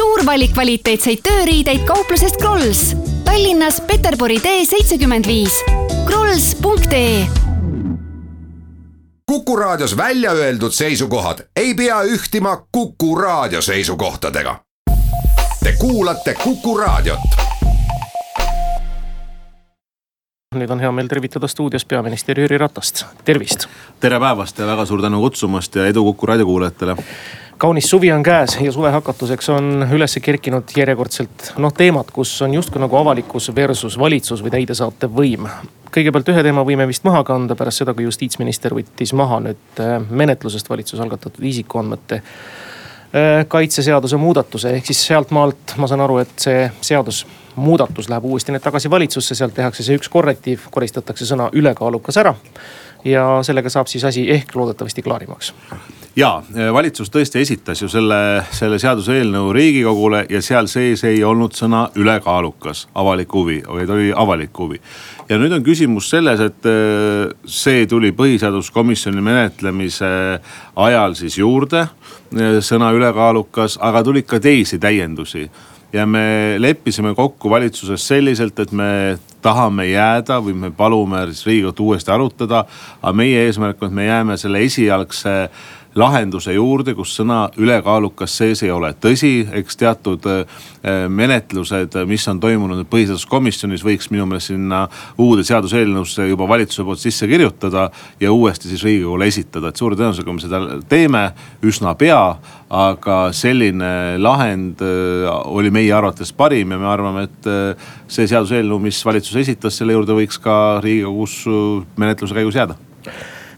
suur valik kvaliteetseid tööriideid kauplusest Krolls. Tallinnas Peterburi tee seitsekümmend viis. krolls.ee Kuku Raadios välja öeldud seisukohad ei pea ühtima Kuku Raadio seisukohtadega. Te kuulate Kuku Raadiot nüüd on hea meel tervitada stuudios peaminister Jüri Ratast, tervist. tere päevast ja väga suur tänu kutsumast ja edu Kuku raadio kuulajatele. Kaunis suvi on käes ja suve hakatuseks on üles kerkinud järjekordselt noh teemad, kus on justkui nagu avalikkus versus valitsus või täidesaatev võim. kõigepealt ühe teema võime vist maha kanda pärast seda, kui justiitsminister võttis maha nüüd äh, menetlusest valitsuse algatatud isikuandmete äh, kaitseseaduse muudatuse, ehk siis sealtmaalt ma saan aru, et see seadus muudatus läheb uuesti nüüd tagasi valitsusse, sealt tehakse see üks korrektiiv, koristatakse sõna ülekaalukas ära. ja sellega saab siis asi ehk loodetavasti klaarimaks ja valitsus tõesti esitas ju selle, selle seaduseelnõu riigikogule ja seal sees ei olnud sõna ülekaalukas avalik huvi, vaid oli avalik huvi. ja nüüd on küsimus selles, et äh, see tuli põhiseaduskomisjoni menetlemise ajal siis juurde, äh, sõna ülekaalukas, aga tulid ka teisi täiendusi ja me leppisime kokku valitsuses selliselt, et me tahame jääda või me palume siis riigikogu uuesti arutada. aga meie eesmärk on, et me jääme selle esialgse lahenduse juurde, kus sõna ülekaalukas sees ei ole. tõsi, eks teatud äh, menetlused, mis on toimunud põhiseaduskomisjonis, võiks minu meelest sinna uude seaduseelnõusse juba valitsuse poolt sisse kirjutada. ja uuesti siis riigikogule esitada, et suure tõenäosusega me seda teeme üsna pea. aga selline lahend äh, oli meie arvates parim ja me arvame, et äh, see seaduseelnõu, mis valitsus esitas, selle juurde võiks ka riigikogus menetluse käigus jääda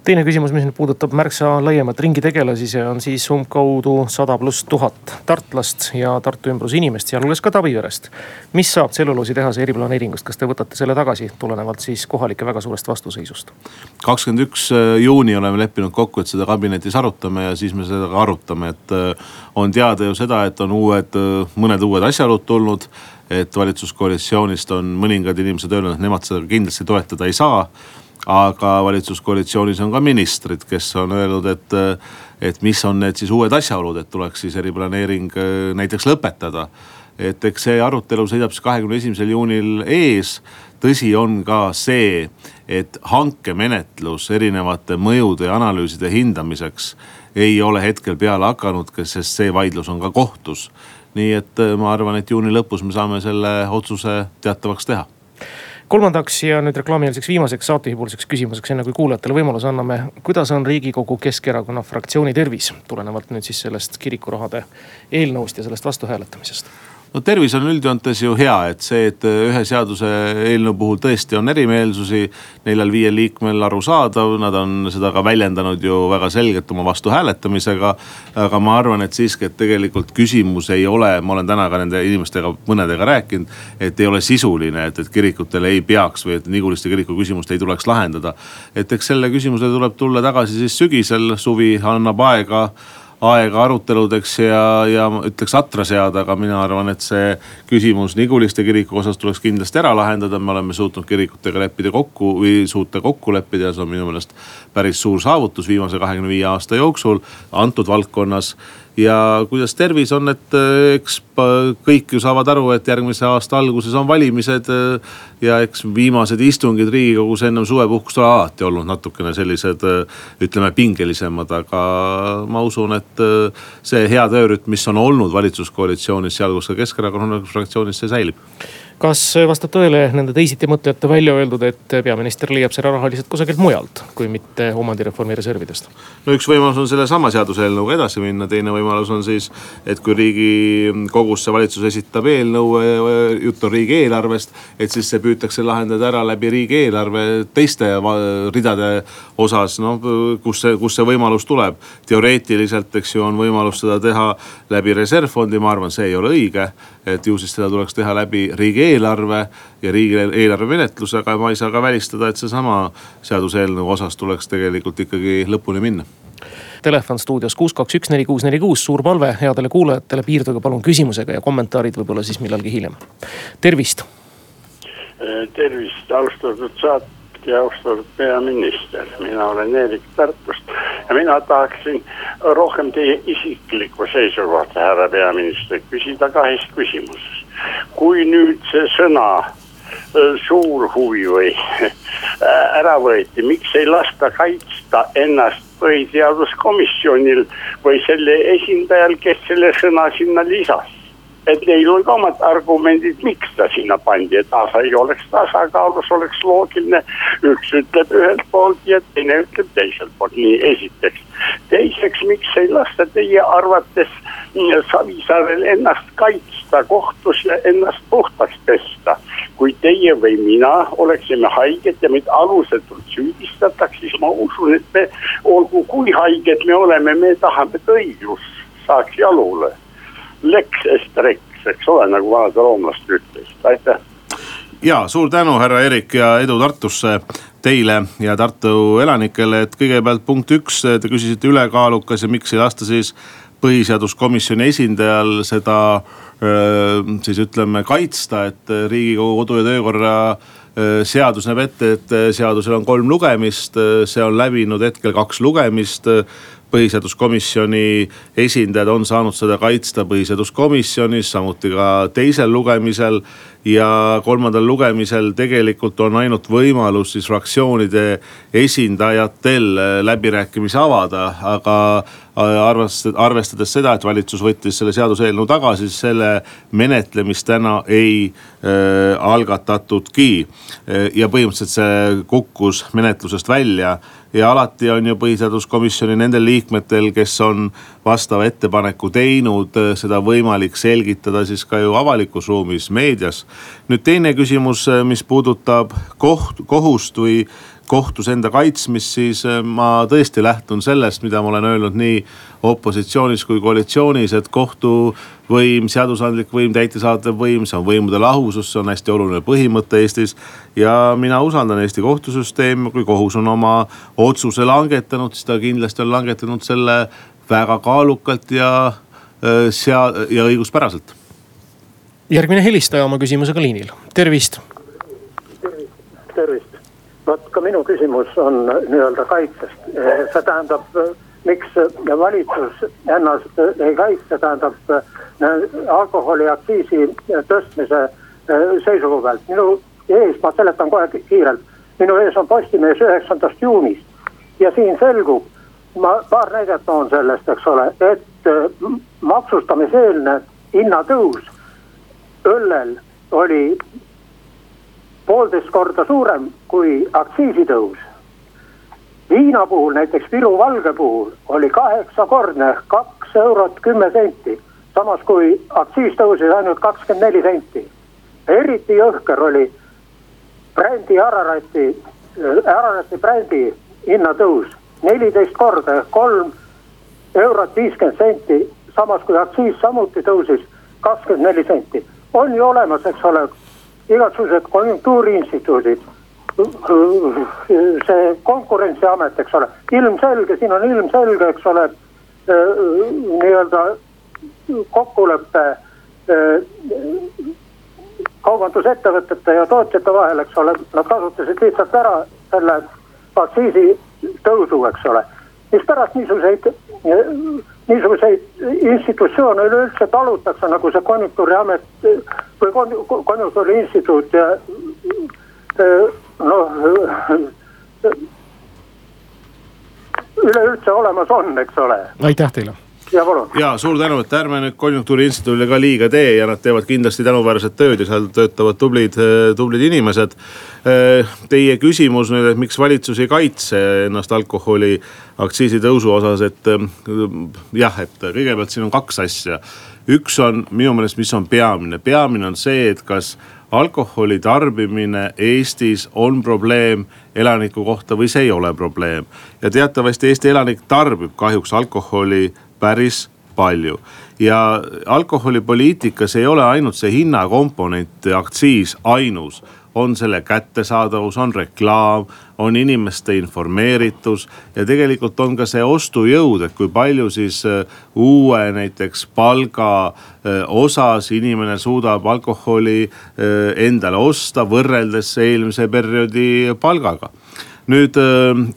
teine küsimus, mis nüüd puudutab märksa laiemat ringi tegelasi, see on siis umbkaudu sada pluss tuhat tartlast ja Tartu ümbruse inimest, sealhulgas ka Tabiverest. mis saab tselluloositehase eriplaneeringust, kas te võtate selle tagasi tulenevalt siis kohalike väga suurest vastuseisust? kakskümmend üks äh, juuni oleme leppinud kokku, et seda kabinetis arutame ja siis me seda ka arutame, et äh, on teada ju seda, et on uued, äh, mõned uued asjaolud tulnud et valitsuskoalitsioonist on mõningad inimesed öelnud, et nemad seda kindlasti toetada ei saa aga valitsuskoalitsioonis on ka ministrid, kes on öelnud, et, et mis on need siis uued asjaolud, et tuleks siis eriplaneering äh, näiteks lõpetada. et eks see arutelu seisab siis kahekümne esimesel juunil ees. tõsi on ka see, et hankemenetlus erinevate mõjude ja analüüside hindamiseks ei ole hetkel peale hakanud, sest see vaidlus on ka kohtus. nii et äh, ma arvan, et juuni lõpus me saame selle otsuse teatavaks teha kolmandaks ja nüüd reklaamieelseks viimaseks saatejuhipoolseks küsimuseks, enne kui kuulajatele võimaluse anname. kuidas on riigikogu Keskerakonna fraktsiooni tervis tulenevalt nüüd siis sellest kirikurahade eelnõust ja sellest vastuhääletamisest? No tervis on üldjoontes ju hea, et see, et ühe seaduseelnõu puhul tõesti on erimeelsusi neljal-viiel liikmel arusaadav, nad on seda ka väljendanud ju väga selgelt oma vastuhääletamisega. aga ma arvan, et siiski, et tegelikult küsimus ei ole, ma olen täna ka nende inimestega, mõnedega rääkinud, et ei ole sisuline, et, et kirikutele ei peaks või et Niguliste kiriku küsimust ei tuleks lahendada. et eks selle küsimusele tuleb tulla tagasi siis sügisel, suvi annab aega aega aruteludeks ja, ja ütleks atra seada, aga mina arvan, et see küsimus Niguliste kiriku osas tuleks kindlasti ära lahendada. me oleme suutnud kirikutega leppida kokku või suuta kokku leppida ja see on minu meelest päris suur saavutus viimase kahekümne viie aasta jooksul antud valdkonnas ja kuidas tervis on, et äh, eks kõik ju saavad aru, et järgmise aasta alguses on valimised. Äh, ja eks viimased istungid riigikogus ennem suvepuhkust ole alati olnud natukene sellised, äh, ütleme pingelisemad, aga ma usun, et see hea töörütm, mis on olnud valitsuskoalitsioonis, sealhulgas ka Keskerakonna fraktsioonis, see säilib kas vastab tõele nende teisitimõtlejate välja öeldud, et peaminister leiab selle raha lihtsalt kusagilt mujalt, kui mitte omandireformi reservidest? no üks võimalus on sellesama seaduseelnõuga edasi minna, teine võimalus on siis, et kui riigikogusse valitsus esitab eelnõu, jutt on riigieelarvest. et siis see püütakse lahendada ära läbi riigieelarve teiste ridade osas, noh kus see, kus see võimalus tuleb. teoreetiliselt, eks ju, on võimalus seda teha läbi reservfondi, ma arvan, see ei ole õige. Et ju siis seda tuleks teha läbi riigieelarve ja riigieelarve menetlus, aga ma ei saa ka välistada, et seesama seaduseelnõu osas tuleks tegelikult ikkagi lõpuni minna telefon stuudios kuus, kaks, üks, neli, kuus, neli, kuus, suur palve headele kuulajatele, piirduge palun küsimusega ja kommentaarid võib-olla siis millalgi hiljem. tervist. tervist, austatud saat-, hästi, austatud peaminister, mina olen Eerik Tartust ja mina tahaksin rohkem teie isiklikku seisukohta, härra peaminister, küsida kahes küsimuses. kui nüüd see sõna suur huvi või ära võeti, miks ei lasta kaitsta ennast põhiseaduskomisjonil või selle esindajal, kes selle sõna sinna lisas et neil on ka omad argumendid, miks ta sinna pandi, et asi oleks tasakaalus, oleks loogiline. üks ütleb ühelt poolt ja teine ütleb teiselt poolt, nii esiteks. teiseks, miks ei lasta teie arvates Savisaarel ennast kaitsta kohtus ja ennast puhtaks pesta. kui teie või mina oleksime haiged ja meid alusetult süüdistataks, siis ma usun, et me, olgu kui haiged me oleme, me tahame, et õiglus saaks jalule leks est rex, eks ole, nagu vanad roomlased ütlesid, aitäh. ja suur tänu, härra Erik ja edu Tartusse teile ja Tartu elanikele, et kõigepealt punkt üks, te küsisite ülekaalukas ja miks ei lasta siis põhiseaduskomisjoni esindajal seda siis ütleme kaitsta, et riigikogu kodu ja töökorra seadus näeb ette, et seadusel on kolm lugemist, see on läbinud hetkel kaks lugemist põhiseaduskomisjoni esindajad on saanud seda kaitsta põhiseaduskomisjonis, samuti ka teisel lugemisel. ja kolmandal lugemisel tegelikult on ainult võimalus siis fraktsioonide esindajatel läbirääkimisi avada, aga arvestades, arvestades seda, et valitsus võttis selle seaduseelnõu tagasi, siis selle menetlemist täna ei äh, algatatudki. ja põhimõtteliselt see kukkus menetlusest välja ja alati on ju põhiseaduskomisjoni nendel liikmetel, kes on vastava ettepaneku teinud, seda võimalik selgitada siis ka ju avalikus ruumis, meedias. nüüd teine küsimus, mis puudutab koht, kohust või kohtus enda kaitsmist, siis äh, ma tõesti lähtun sellest, mida ma olen öelnud nii opositsioonis kui koalitsioonis, et kohtuvõim, seadusandlik võim, täitesaatev võim, see on võimude lahusus, see on hästi oluline põhimõte Eestis. ja mina usaldan Eesti kohtusüsteemi, kui kohus on oma otsuse langetanud, siis ta kindlasti on langetanud selle väga kaalukalt ja äh, sea- ja õiguspäraselt. järgmine helistaja oma küsimusega liinil, tervist. tervist vot ka minu küsimus on nii-öelda kaitsest, see tähendab, miks valitsus ennast ei kaitse, tähendab alkoholiaktsiisi tõstmise seisukoha pealt. minu ees, ma seletan kohe kiirelt, minu ees on Postimees üheksandast juunist ja siin selgub, ma paar näidet toon sellest, eks ole, et maksustamiseelne hinnatõus õllel oli poolteist korda suurem kui aktsiisitõus. viina puhul, näiteks Viru valge puhul oli kaheksakordne ehk kaks eurot kümme senti, samas kui aktsiis tõusis ainult kakskümmend neli senti. eriti jõhker oli brändi Ararati, Ararati brändi hinnatõus neliteist korda ehk kolm eurot viiskümmend senti, samas kui aktsiis samuti tõusis kakskümmend neli senti. on ju olemas, eks ole igasugused konjunktuuriinstituudid, see konkurentsiamet, eks ole, ilmselge, siin on ilmselge, eks ole, nii-öelda kokkulepe kaubandusettevõtete ja tootjate vahel, eks ole, nad kasutasid lihtsalt ära selle aktsiisi tõusu, eks ole. mispärast niisuguseid, niisuguseid institutsioone üleüldse talutakse, nagu see konjunktuuriamet või konjunktuuri instituut ja noh üleüldse olemas on, eks ole. aitäh teile ja palun. ja suur tänu, et ärme nüüd konjunktuuriinstituudile ka liiga tee ja nad teevad kindlasti tänuväärset tööd ja seal töötavad tublid, tublid inimesed. Teie küsimus nüüd, et miks valitsus ei kaitse ennast alkoholi aktsiisitõusu osas, et jah, et kõigepealt siin on kaks asja üks on minu meelest, mis on peamine, peamine on see, et kas alkoholi tarbimine Eestis on probleem elaniku kohta või see ei ole probleem. ja teatavasti Eesti elanik tarbib kahjuks alkoholi päris palju. Ja alkoholipoliitikas ei ole ainult see hinnakomponent, aktsiis ainus. On selle kättesaadavus, on reklaam, on inimeste informeeritus ja tegelikult on ka see ostujõud, et kui palju siis äh, uue näiteks palga äh, osas inimene suudab alkoholi äh, endale osta võrreldes eelmise perioodi palgaga nüüd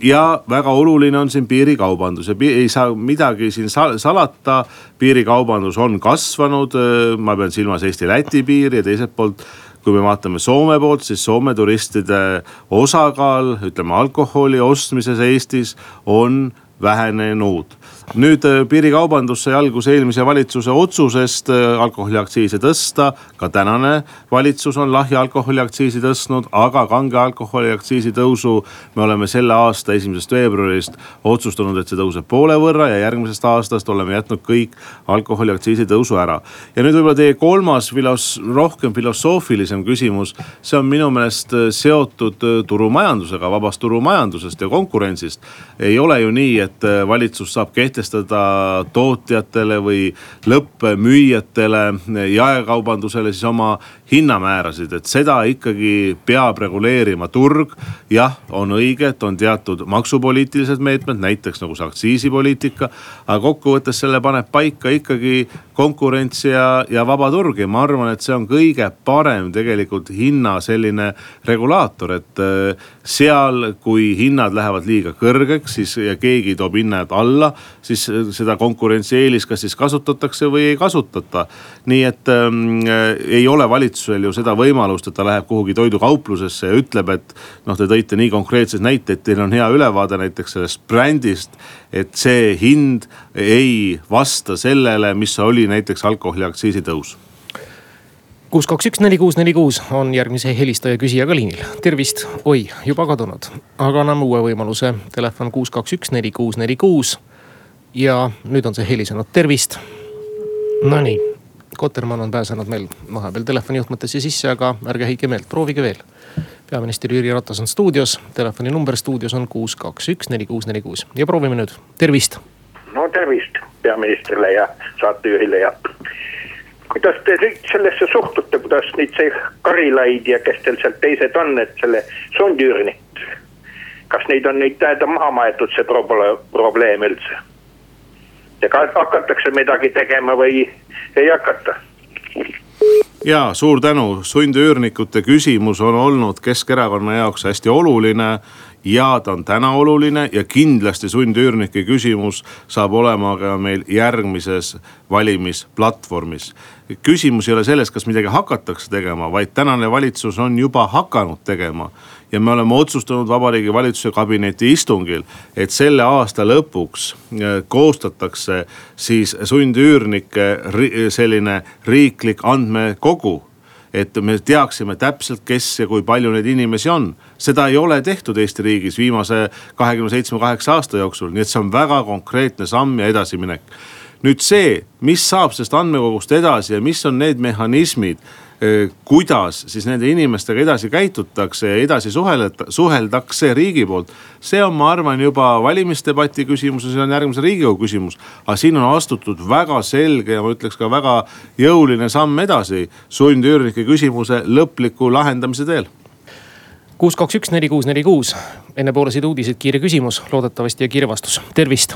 ja väga oluline on siin piirikaubandus ja ei saa midagi siin salata. piirikaubandus on kasvanud, ma pean silmas Eesti-Läti piiri ja teiselt poolt kui me vaatame Soome poolt, siis Soome turistide osakaal, ütleme alkoholi ostmises Eestis on vähenenud nüüd äh, piirikaubandus sai alguse eelmise valitsuse otsusest äh, alkoholiaktsiise tõsta. ka tänane valitsus on lahja alkoholi aktsiisi tõstnud, aga kange alkoholi aktsiisi tõusu me oleme selle aasta esimesest veebruarist otsustanud, et see tõuseb poole võrra ja järgmisest aastast oleme jätnud kõik alkoholiaktsiisi tõusu ära. ja nüüd võib-olla teie kolmas filos-, rohkem filosoofilisem küsimus, see on minu meelest äh, seotud turumajandusega, vabast turumajandusest ja konkurentsist. ei ole ju nii, et valitsus saab kehtestada kehtestada tootjatele või lõppmüüjatele, jaekaubandusele siis oma hinnamäärasid, et seda ikkagi peab reguleerima turg. jah, on õige, et on teatud maksupoliitilised meetmed, näiteks nagu see aktsiisipoliitika. aga kokkuvõttes selle paneb paika ikkagi konkurents ja, ja vaba turg ja ma arvan, et see on kõige parem tegelikult hinna selline regulaator, et äh, seal, kui hinnad lähevad liiga kõrgeks, siis ja keegi toob hinnad alla, siis äh, seda konkurentsieelist kas siis kasutatakse või ei kasutata. nii et ähm, äh, ei ole valitsus valitsusel ju seda võimalust, et ta läheb kuhugi toidukauplusesse ja ütleb, et noh, te tõite nii konkreetseid näiteid, teil on hea ülevaade näiteks sellest brändist. et see hind ei vasta sellele, mis oli näiteks alkoholiaktsiisi tõus kuus, kaks, üks, neli, kuus, neli, kuus on järgmise helistaja küsijaga liinil. tervist, oi, juba kadunud, aga anname uue võimaluse. Telefon kuus, kaks, üks, neli, kuus, neli, kuus. ja nüüd on see helisenud, tervist. Nonii Kotermann on pääsenud meil vahepeal telefonijuhtmetesse sisse, aga ärge heitke meelt, proovige veel. peaminister Jüri Ratas on stuudios, telefoninumber stuudios on kuus, kaks, üks, neli, kuus, neli, kuus ja proovime nüüd, tervist. no tervist peaministrile ja saatejuhile ja kuidas te sellesse suhtute, kuidas nüüd see Karilaid ja kes teil seal teised on, et selle Sundüürnit. kas neid on nüüd tähendab maha maetud see probleem üldse? Ja hakatakse midagi tegema või ei hakata ja suur tänu, sundüürnikute küsimus on olnud Keskerakonna jaoks hästi oluline ja ta on täna oluline ja kindlasti sundüürnike küsimus saab olema ka meil järgmises valimisplatvormis. küsimus ei ole selles, kas midagi hakatakse tegema, vaid tänane valitsus on juba hakanud tegema ja me oleme otsustanud Vabariigi Valitsuse kabineti istungil, et selle aasta lõpuks äh, koostatakse siis sundüürnike selline riiklik andmekogu et me teaksime täpselt, kes ja kui palju neid inimesi on. seda ei ole tehtud Eesti riigis viimase kahekümne seitsme, kaheksa aasta jooksul, nii et see on väga konkreetne samm ja edasiminek. nüüd see, mis saab sellest andmekogust edasi ja mis on need mehhanismid kuidas siis nende inimestega edasi käitutakse ja edasi suhelda, suheldakse riigi poolt. see on, ma arvan, juba valimisdebati küsimus ja see on järgmise riigikogu küsimus. aga siin on astutud väga selge ja ma ütleks ka väga jõuline samm edasi sundüürnike küsimuse lõpliku lahendamise teel kuus, kaks, üks, neli, kuus, neli, kuus. enne poolesid uudiseid kiire küsimus, loodetavasti ja kiire vastus, tervist.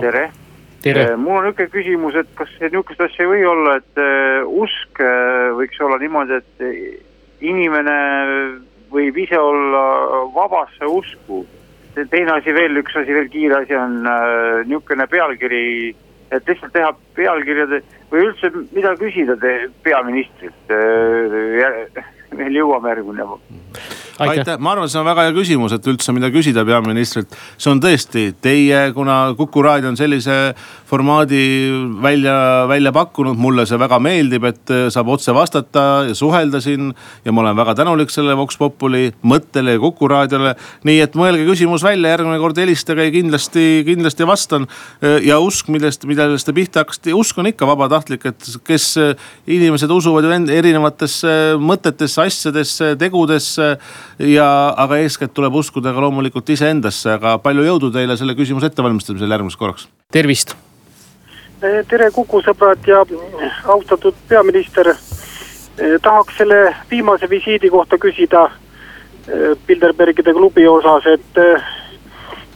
tere Eh, mul on niisugune küsimus, et kas niisugust asja ei või olla, et uh, usk uh, võiks olla niimoodi, et inimene võib ise olla vabasse usku. teine asi veel, üks asi veel, kiire asi on niisugune pealkiri, et lihtsalt teha pealkirjade või üldse mida küsida te peaministrilt veel jõuame järgmine aitäh, ma arvan, see on väga hea küsimus, et üldse mida küsida peaministrilt. see on tõesti teie, kuna Kuku raadio on sellise formaadi välja, välja pakkunud, mulle see väga meeldib, et äh, saab otse vastata ja suhelda siin. ja ma olen väga tänulik selle Vox Populi mõttele ja Kuku raadiole. nii et mõelge küsimus välja, järgmine kord helistage ja kindlasti, kindlasti vastan. Äh, ja usk, millest, millest te pihta hakkasite, usk on ikka vabatahtlik, et kes äh, inimesed usuvad ju erinevatesse mõtetesse, asjadesse, tegudesse ja, aga eeskätt tuleb uskuda ka loomulikult iseendasse, aga palju jõudu teile selle küsimuse ettevalmistamisel järgmiseks korraks. tervist. tere Kuku sõbrad ja austatud peaminister. tahaks selle viimase visiidi kohta küsida Bilderbergide klubi osas, et,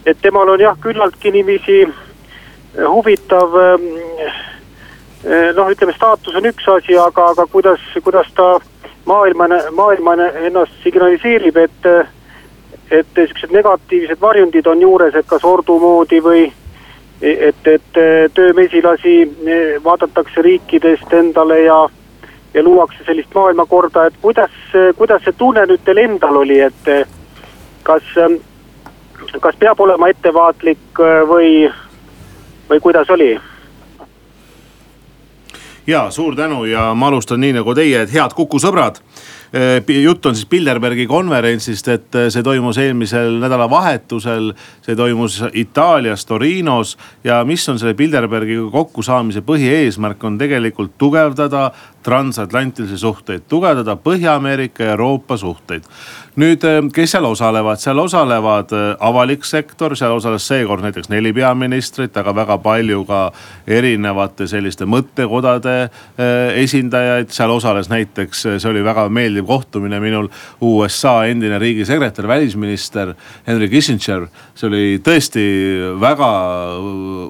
et temal on jah, küllaltki niiviisi huvitav noh, ütleme staatus on üks asi, aga, aga kuidas, kuidas ta maailma, maailma ennast signaliseerib, et, et siuksed negatiivsed varjundid on juures, et kas ordu moodi või et, et töömesilasi vaadatakse riikidest endale ja, ja luuakse sellist maailmakorda, et kuidas, kuidas see tunne nüüd teil endal oli, et kas, kas peab olema ettevaatlik või, või kuidas oli? Ja suur tänu ja ma alustan nii nagu teie, et head Kuku sõbrad Eh, jutt on siis Bilderbergi konverentsist, et eh, see toimus eelmisel nädalavahetusel. see toimus Itaalias Torinos ja mis on selle Bilderbergiga kokkusaamise põhieesmärk, on tegelikult tugevdada transatlantilisi suhteid, tugevdada Põhja-Ameerika ja Euroopa suhteid. Nüüd, eh, kes seal osalevad, seal osalevad avalik sektor, seal osales seekord näiteks neli peaministrit, aga väga palju ka erinevate selliste mõttekodade esindajaid. seal osales näiteks, see oli väga meeldiv kohtumine minul USA endine riigisekretär, välisminister Henry Kissinger. see oli tõesti väga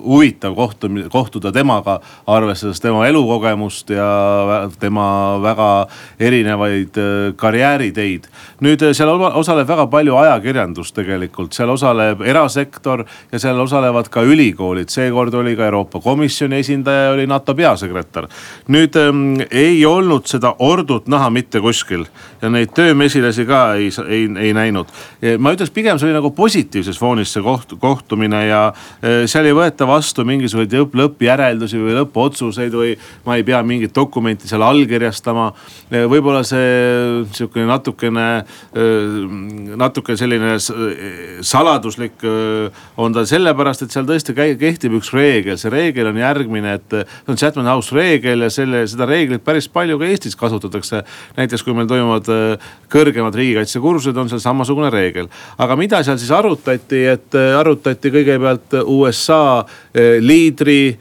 huvitav kohtumine, kohtuda temaga, arvestades tema elukogemust ja tema väga erinevaid karjääriteid. nüüd seal osaleb väga palju ajakirjandust tegelikult, seal osaleb erasektor ja seal osalevad ka ülikoolid, seekord oli ka Euroopa Komisjoni esindaja ja oli NATO peasekretär. nüüd ähm, ei olnud seda ordut näha mitte kuskil ja neid töömesilasi ka ei, ei, ei näinud. ma ütleks pigem see oli nagu positiivses foonis see koht, kohtumine ja e, seal ei võeta vastu mingisuguseid lõpp, lõppjäreldusi või lõppotsuseid või ma ei pea mingit dokumenti seal allkirjastama. E, võib-olla see sihukene natukene, natuke selline saladuslik on ta sellepärast, et seal tõesti kehtib üks reegel, see reegel on järgmine, et see on Chatham House reegel ja selle, seda reeglit päris palju ka Eestis kasutatakse. näiteks kui meil toimuvad kõrgemad riigikaitsekursused, on seal samasugune reegel. aga mida seal siis arutati, et arutati kõigepealt USA liidri,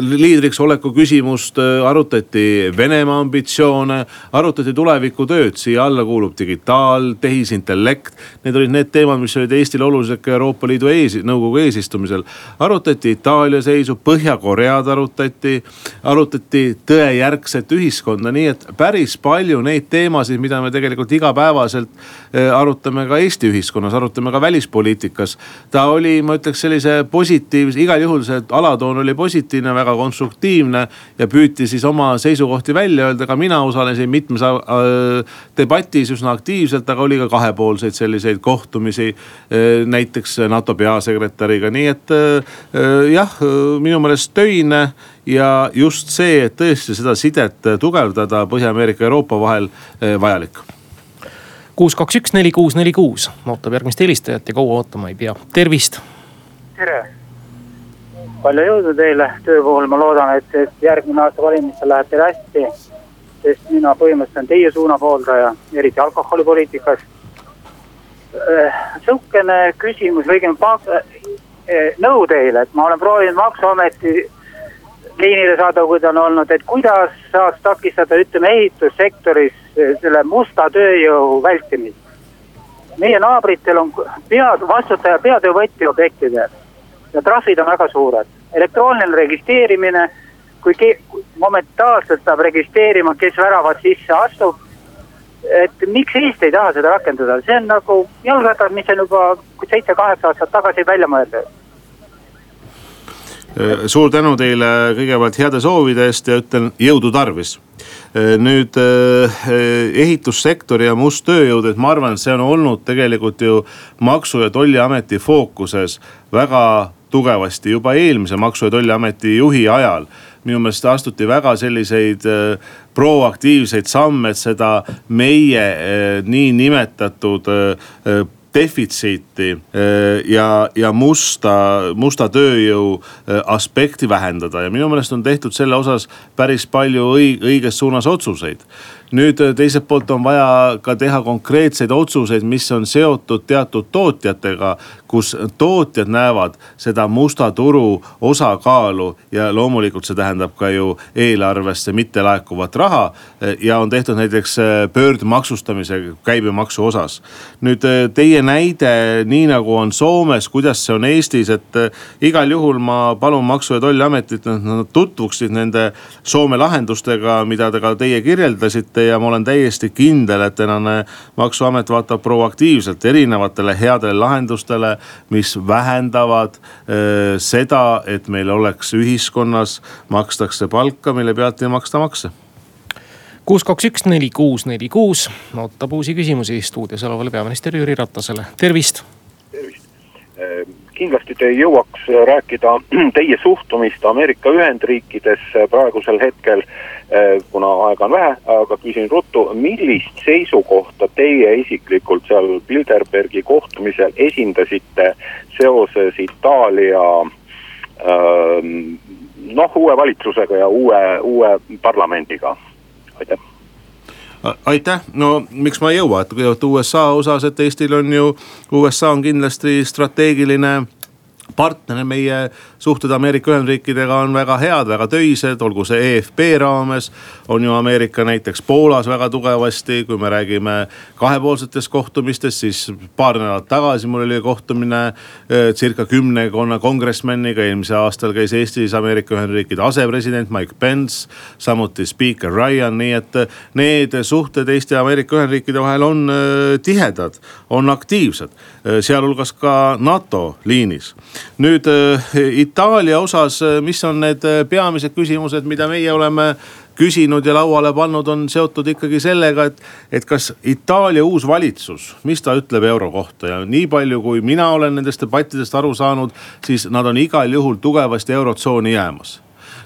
liidriks oleku küsimust, arutati Venemaa ambitsioone, arutati tulevikutööd, siia alla kuulub digitaal, tehisintellekt. Need olid need teemad, mis olid Eestile olulised ka Euroopa Liidu ees, nõukogu eesistumisel. arutati Itaalia seisu, Põhja-Koread arutati, arutati tõejärgset ühiskonda, nii et päris palju neid teemasid mida me tegelikult igapäevaselt arutame ka Eesti ühiskonnas, arutame ka välispoliitikas. ta oli, ma ütleks sellise positiivse, igal juhul see alatoon oli positiivne, väga konstruktiivne ja püüti siis oma seisukohti välja öelda. ka mina osalesin mitmes äh, debatis üsna aktiivselt, aga oli ka kahepoolseid selliseid kohtumisi äh,. näiteks NATO peasekretäriga, nii et äh, jah, minu meelest töine ja just see, et tõesti seda sidet tugevdada Põhja-Ameerika ja Euroopa vahel vajalik kuus, kaks, üks, neli, kuus, neli, kuus ootab järgmist helistajat ja kaua ootama ei pea, tervist. tere, palju jõudu teile töö puhul, ma loodan, et, et järgmine aasta valimistel läheb teil hästi. sest mina põhimõtteliselt olen teie suuna pooldaja, eriti alkoholipoliitikas. Eh, sihukene küsimus või õigemini eh, nõu teile, et ma olen proovinud maksuameti liinile saada, kui ta on olnud, et kuidas saaks takistada, ütleme ehitussektoris eh, selle musta tööjõu vältimist. meie naabritel on pea, vastutaja peatöövõtja objektidel ja trahvid on väga suured. Elektrooniline registreerimine, kui ke, momentaalselt peab registreerima, kes väravad sisse astub. et miks Eesti ei taha seda rakendada, see on nagu jalgrattad, mis on juba seitse-kaheksa aastat tagasi välja mõeldud Äh, suur tänu teile kõigepealt heade soovide eest ja ütlen jõudu tarvis. Äh, nüüd äh, ehitussektor ja must tööjõud, et ma arvan, et see on olnud tegelikult ju maksu- ja tolliameti fookuses väga tugevasti juba eelmise maksu- ja tolliameti juhi ajal. Minu meelest astuti väga selliseid proaktiivseid samme, et seda meie niinimetatud defitsiiti eh, ja, ja musta, musta tööjõu aspekti vähendada. Ja minu meelest on tehtud selle osas päris palju õig õiges suunas otsuseid nüüd teiselt poolt on vaja ka teha konkreetseid otsuseid, mis on seotud teatud tootjatega, kus tootjad näevad seda musta turu osakaalu ja loomulikult see tähendab ka ju eelarvesse mittelaekuvat raha. ja on tehtud näiteks pöördmaksustamise käibemaksu osas. nüüd teie näide, nii nagu on Soomes, kuidas see on Eestis, et igal juhul ma palun Maksu- ja Tolliametit, et nad tutvuksid nende Soome lahendustega, mida te ka teie kirjeldasite ja ma olen täiesti kindel, et tänane maksuamet vaatab proaktiivselt erinevatele headele lahendustele, mis vähendavad äh, seda, et meil oleks ühiskonnas, makstakse palka, mille pealt ei maksta makse. Kuus, kaks, üks, neli, kuus, neli, kuus. Ootab uusi küsimusi stuudios olevale peaminister Jüri Ratasele, tervist. Kindlasti te ei jõuaks rääkida teie suhtumist Ameerika Ühendriikidesse praegusel hetkel, eh, kuna aega on vähe, aga küsin ruttu, millist seisukohta teie isiklikult seal Bilderbergi kohtumisel esindasite seoses Itaalia ehm, noh, uue valitsusega ja uue, uue parlamendiga, aitäh aitäh, no miks ma ei jõua, et kõigepealt USA osas, et Eestil on ju, USA on kindlasti strateegiline partner, meie suhted Ameerika Ühendriikidega on väga head, väga töised, olgu see EFP raames. on ju Ameerika näiteks Poolas väga tugevasti, kui me räägime kahepoolsetest kohtumistest, siis paar nädalat tagasi mul oli kohtumine eh, circa kümnekonna kongressmeniga. eelmisel aastal käis Eestis Ameerika Ühendriikide asepresident Mike Pence, samuti spiiker Ryan, nii et need suhted Eesti ja Ameerika Ühendriikide vahel on eh, tihedad, on aktiivsed, sealhulgas ka NATO liinis nüüd Itaalia osas, mis on need peamised küsimused, mida meie oleme küsinud ja lauale pannud, on seotud ikkagi sellega, et, et kas Itaalia uus valitsus, mis ta ütleb euro kohta ja nii palju, kui mina olen nendest debattidest aru saanud, siis nad on igal juhul tugevasti eurotsooni jäämas.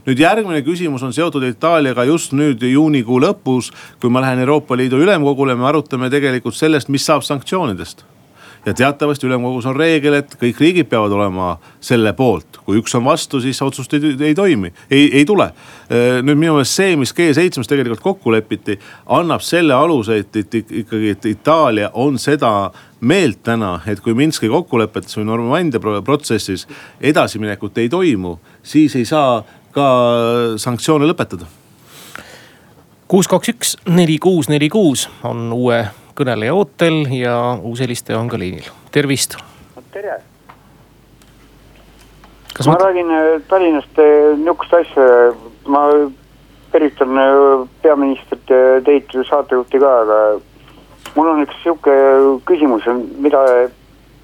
Nüüd järgmine küsimus on seotud Itaaliaga just nüüd juunikuu lõpus, kui ma lähen Euroopa Liidu ülemkogule, me arutame tegelikult sellest, mis saab sanktsioonidest ja teatavasti ülemkogus on reegel, et kõik riigid peavad olema selle poolt. kui üks on vastu, siis otsust ei, ei toimi, ei, ei tule. Äh, nüüd minu meelest see, mis G7-s tegelikult kokku lepiti, annab selle aluse, et, et ikkagi, et Itaalia on seda meelt täna, et kui Minski kokkulepetes või Normandia protsessis edasiminekut ei toimu, siis ei saa ka sanktsioone lõpetada kuus, kaks, üks, neli, kuus, neli, kuus on uue kõneleja ootel ja uus helistaja on ka liinil, tervist. tere. ma mõt... räägin äh, Tallinnast äh, nihukest asja, ma tervitan äh, peaministrit teid saatejuhti ka, aga mul on üks sihuke küsimus, mida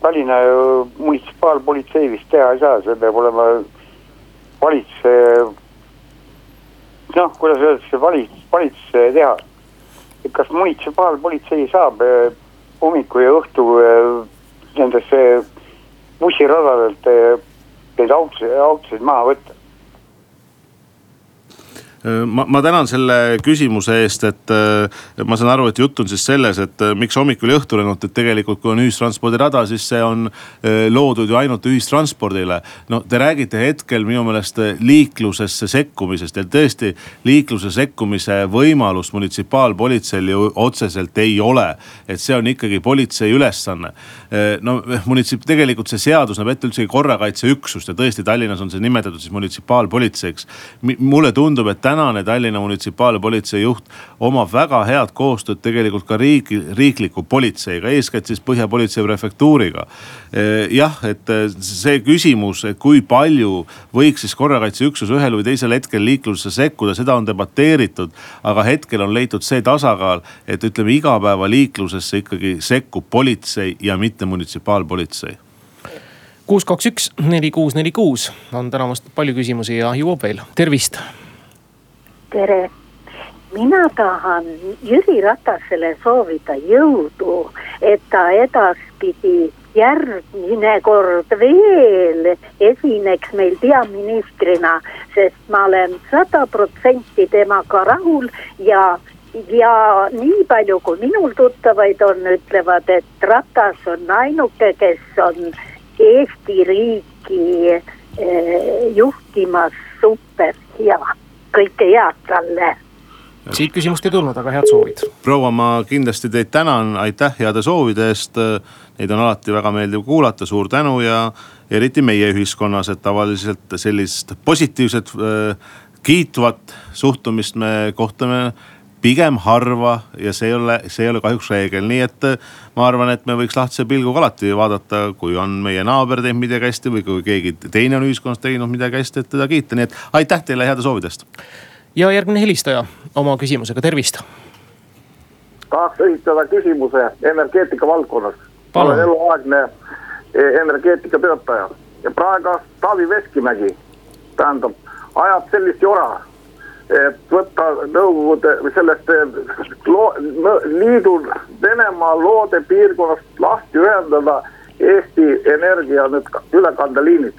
Tallinna munitsipaalpolitsei vist teha ei saa, see peab olema valitsuse, noh, kuidas öeldakse, valits-, valitsuse teha kas munitsipaalpolitsei saab eh, hommiku ja õhtu eh, nendesse bussiradadelt eh, neid autosid, autosid maha võtta? Ma, ma tänan selle küsimuse eest, et ma saan aru, et jutt on siis selles, et miks hommikul ja õhtul ainult, et tegelikult kui on ühistranspordirada, siis see on loodud ju ainult ühistranspordile. no te räägite hetkel minu meelest liiklusesse sekkumisest ja tõesti liikluse sekkumise võimalust munitsipaalpolitseil ju otseselt ei ole. et see on ikkagi politsei ülesanne. no munitsip-, tegelikult see seadus näeb ette üldsegi korrakaitseüksust ja tõesti Tallinnas on see nimetatud siis munitsipaalpolitseiks. mulle tundub, et täna tänane Tallinna munitsipaalpolitsei juht omab väga head koostööd tegelikult ka riigi, riikliku politseiga, eeskätt siis Põhja-politsei prefektuuriga. Eh, jah, et eh, see küsimus, et kui palju võiks siis korrakaitseüksus ühel või teisel hetkel liiklusesse sekkuda, seda on debateeritud. aga hetkel on leitud see tasakaal, et ütleme igapäevaliiklusesse ikkagi sekkub politsei ja mitte munitsipaalpolitsei kuus, kaks, üks, neli, kuus, neli, kuus on täna vast palju küsimusi ja jõuab veel, tervist tere. mina tahan Jüri Ratasele soovida jõudu, et ta edaspidi järgmine kord veel esineks meil peaministrina, sest ma olen sada protsenti temaga rahul ja ja nii palju, kui minul tuttavaid on, ütlevad, et Ratas on ainuke, kes on Eesti riiki eh, juhtimas super hea kõike head talle. siit küsimust ei tulnud, aga head soovid. proua, ma kindlasti teid tänan, aitäh heade soovide eest. Neid on alati väga meeldiv kuulata, suur tänu ja eriti meie ühiskonnas, et tavaliselt sellist positiivset äh, kiitvat suhtumist me kohtame pigem harva ja see ei ole, see ei ole kahjuks reegel, nii et äh, ma arvan, et me võiks lahtise pilguga alati vaadata, kui on meie naaber teinud midagi hästi või kui keegi teine on ühiskonnas teinud midagi hästi, et teda kiita, nii et aitäh teile heade soovide eest. ja järgmine helistaja oma küsimusega, tervist. tahaks esitada küsimuse energeetika valdkonnas. ma olen eluaegne e, energeetikatöötaja ja praegu Taavi Veskimägi, tähendab, ajab sellist jora et võtta Nõukogude või sellest loo, liidu Venemaa loode piirkonnast lahti ühendada Eesti Energia need ülekandeliinid.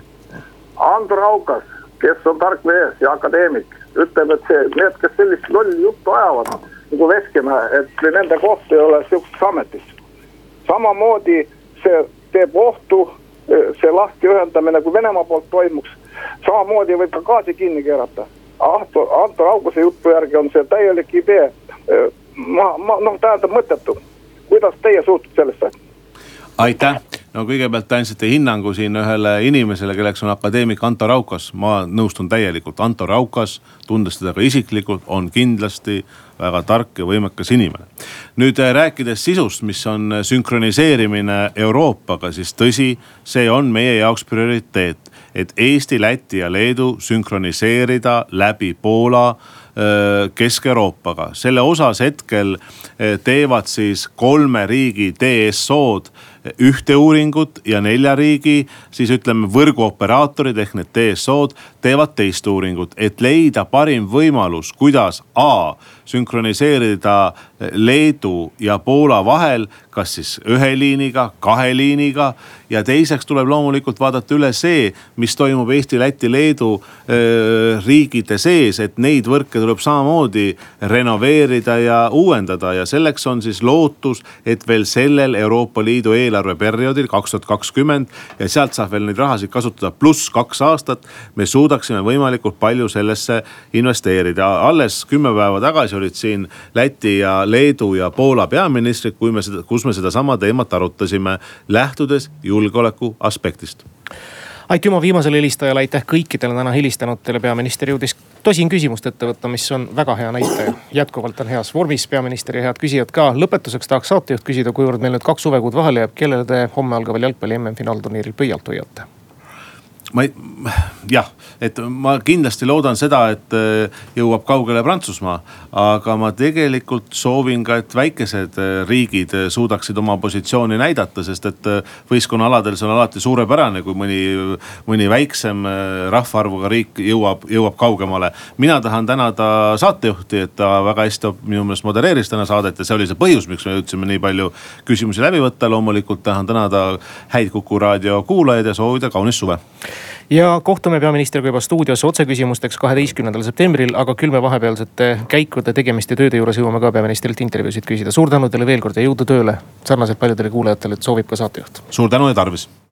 Ando Raukas, kes on tark mees ja akadeemik, ütleb, et see, need, kes sellist lolli juttu ajavad nagu Veskimäe, et nende koht ei ole sihukeses ametis. samamoodi see teeb ohtu see lahti ühendamine, kui Venemaa poolt toimuks. samamoodi võib ka gaasi kinni keerata Anto, Anto Rauguse jutu järgi on see täielik idee. ma, ma noh, tähendab mõttetu. kuidas teie suhtute sellesse? aitäh, no kõigepealt te andsite hinnangu siin ühele inimesele, kelleks on akadeemik Anto Raukas. ma nõustun täielikult, Anto Raukas, tundes teda ka isiklikult, on kindlasti väga tark ja võimekas inimene. nüüd äh, rääkides sisust, mis on sünkroniseerimine Euroopaga, siis tõsi, see on meie jaoks prioriteet et Eesti, Läti ja Leedu sünkroniseerida läbi Poola Kesk-Euroopaga. selle osas hetkel teevad siis kolme riigi DSO-d ühte uuringut ja nelja riigi siis ütleme võrguoperaatorid ehk need DSO-d teevad teist uuringut, et leida parim võimalus, kuidas A sünkroniseerida Leedu ja Poola vahel, kas siis ühe liiniga, kahe liiniga. ja teiseks tuleb loomulikult vaadata üle see, mis toimub Eesti, Läti, Leedu riikide sees, et neid võrke tuleb samamoodi renoveerida ja uuendada ja selleks on siis lootus, et veel sellel Euroopa Liidu eelarveperioodil kaks tuhat kakskümmend ja sealt saab veel neid rahasid kasutada pluss kaks aastat. me suudaksime võimalikult palju sellesse investeerida, alles kümme päeva tagasi olid siin Läti ja Leedu ja Poola peaministrid, kui me seda, kus me sedasama teemat arutasime, lähtudes julgeoleku aspektist aitüma viimasele helistajale, aitäh kõikidele täna helistanutele, peaminister jõudis tosin küsimust ette võtta, mis on väga hea näitaja. jätkuvalt on heas vormis peaminister ja head küsijad ka. lõpetuseks tahaks saatejuht küsida, kuivõrd meil nüüd kaks suvekuud vahele jääb, kellele te homme algaval jalgpalli MM-finaalturniiril pöialt hoiate? Ma ei, jah, et ma kindlasti loodan seda, et äh, jõuab kaugele Prantsusmaa. aga ma tegelikult soovin ka, et väikesed äh, riigid äh, suudaksid oma positsiooni näidata, sest et võistkonnaaladel see on alati suurepärane, kui mõni, mõni väiksem rahvaarvuga riik jõuab, jõuab kaugemale. mina tahan tänada saatejuhti, et ta väga hästi minu meelest modereeris täna saadet ja see oli see põhjus, miks me jõudsime nii palju küsimusi läbi võtta. loomulikult tahan tänada häid Kuku raadio kuulajaid ja soovida kaunist suve ja kohtume peaministriga juba stuudios otseküsimusteks kaheteistkümnendal septembril, aga küll me vahepealsete käikude, tegemiste, tööde juures jõuame ka peaministrilt intervjuusid küsida. suur tänu teile veel kord ja jõudu tööle. sarnaselt paljudele kuulajatele soovib ka saatejuht. suur tänu ja tarvis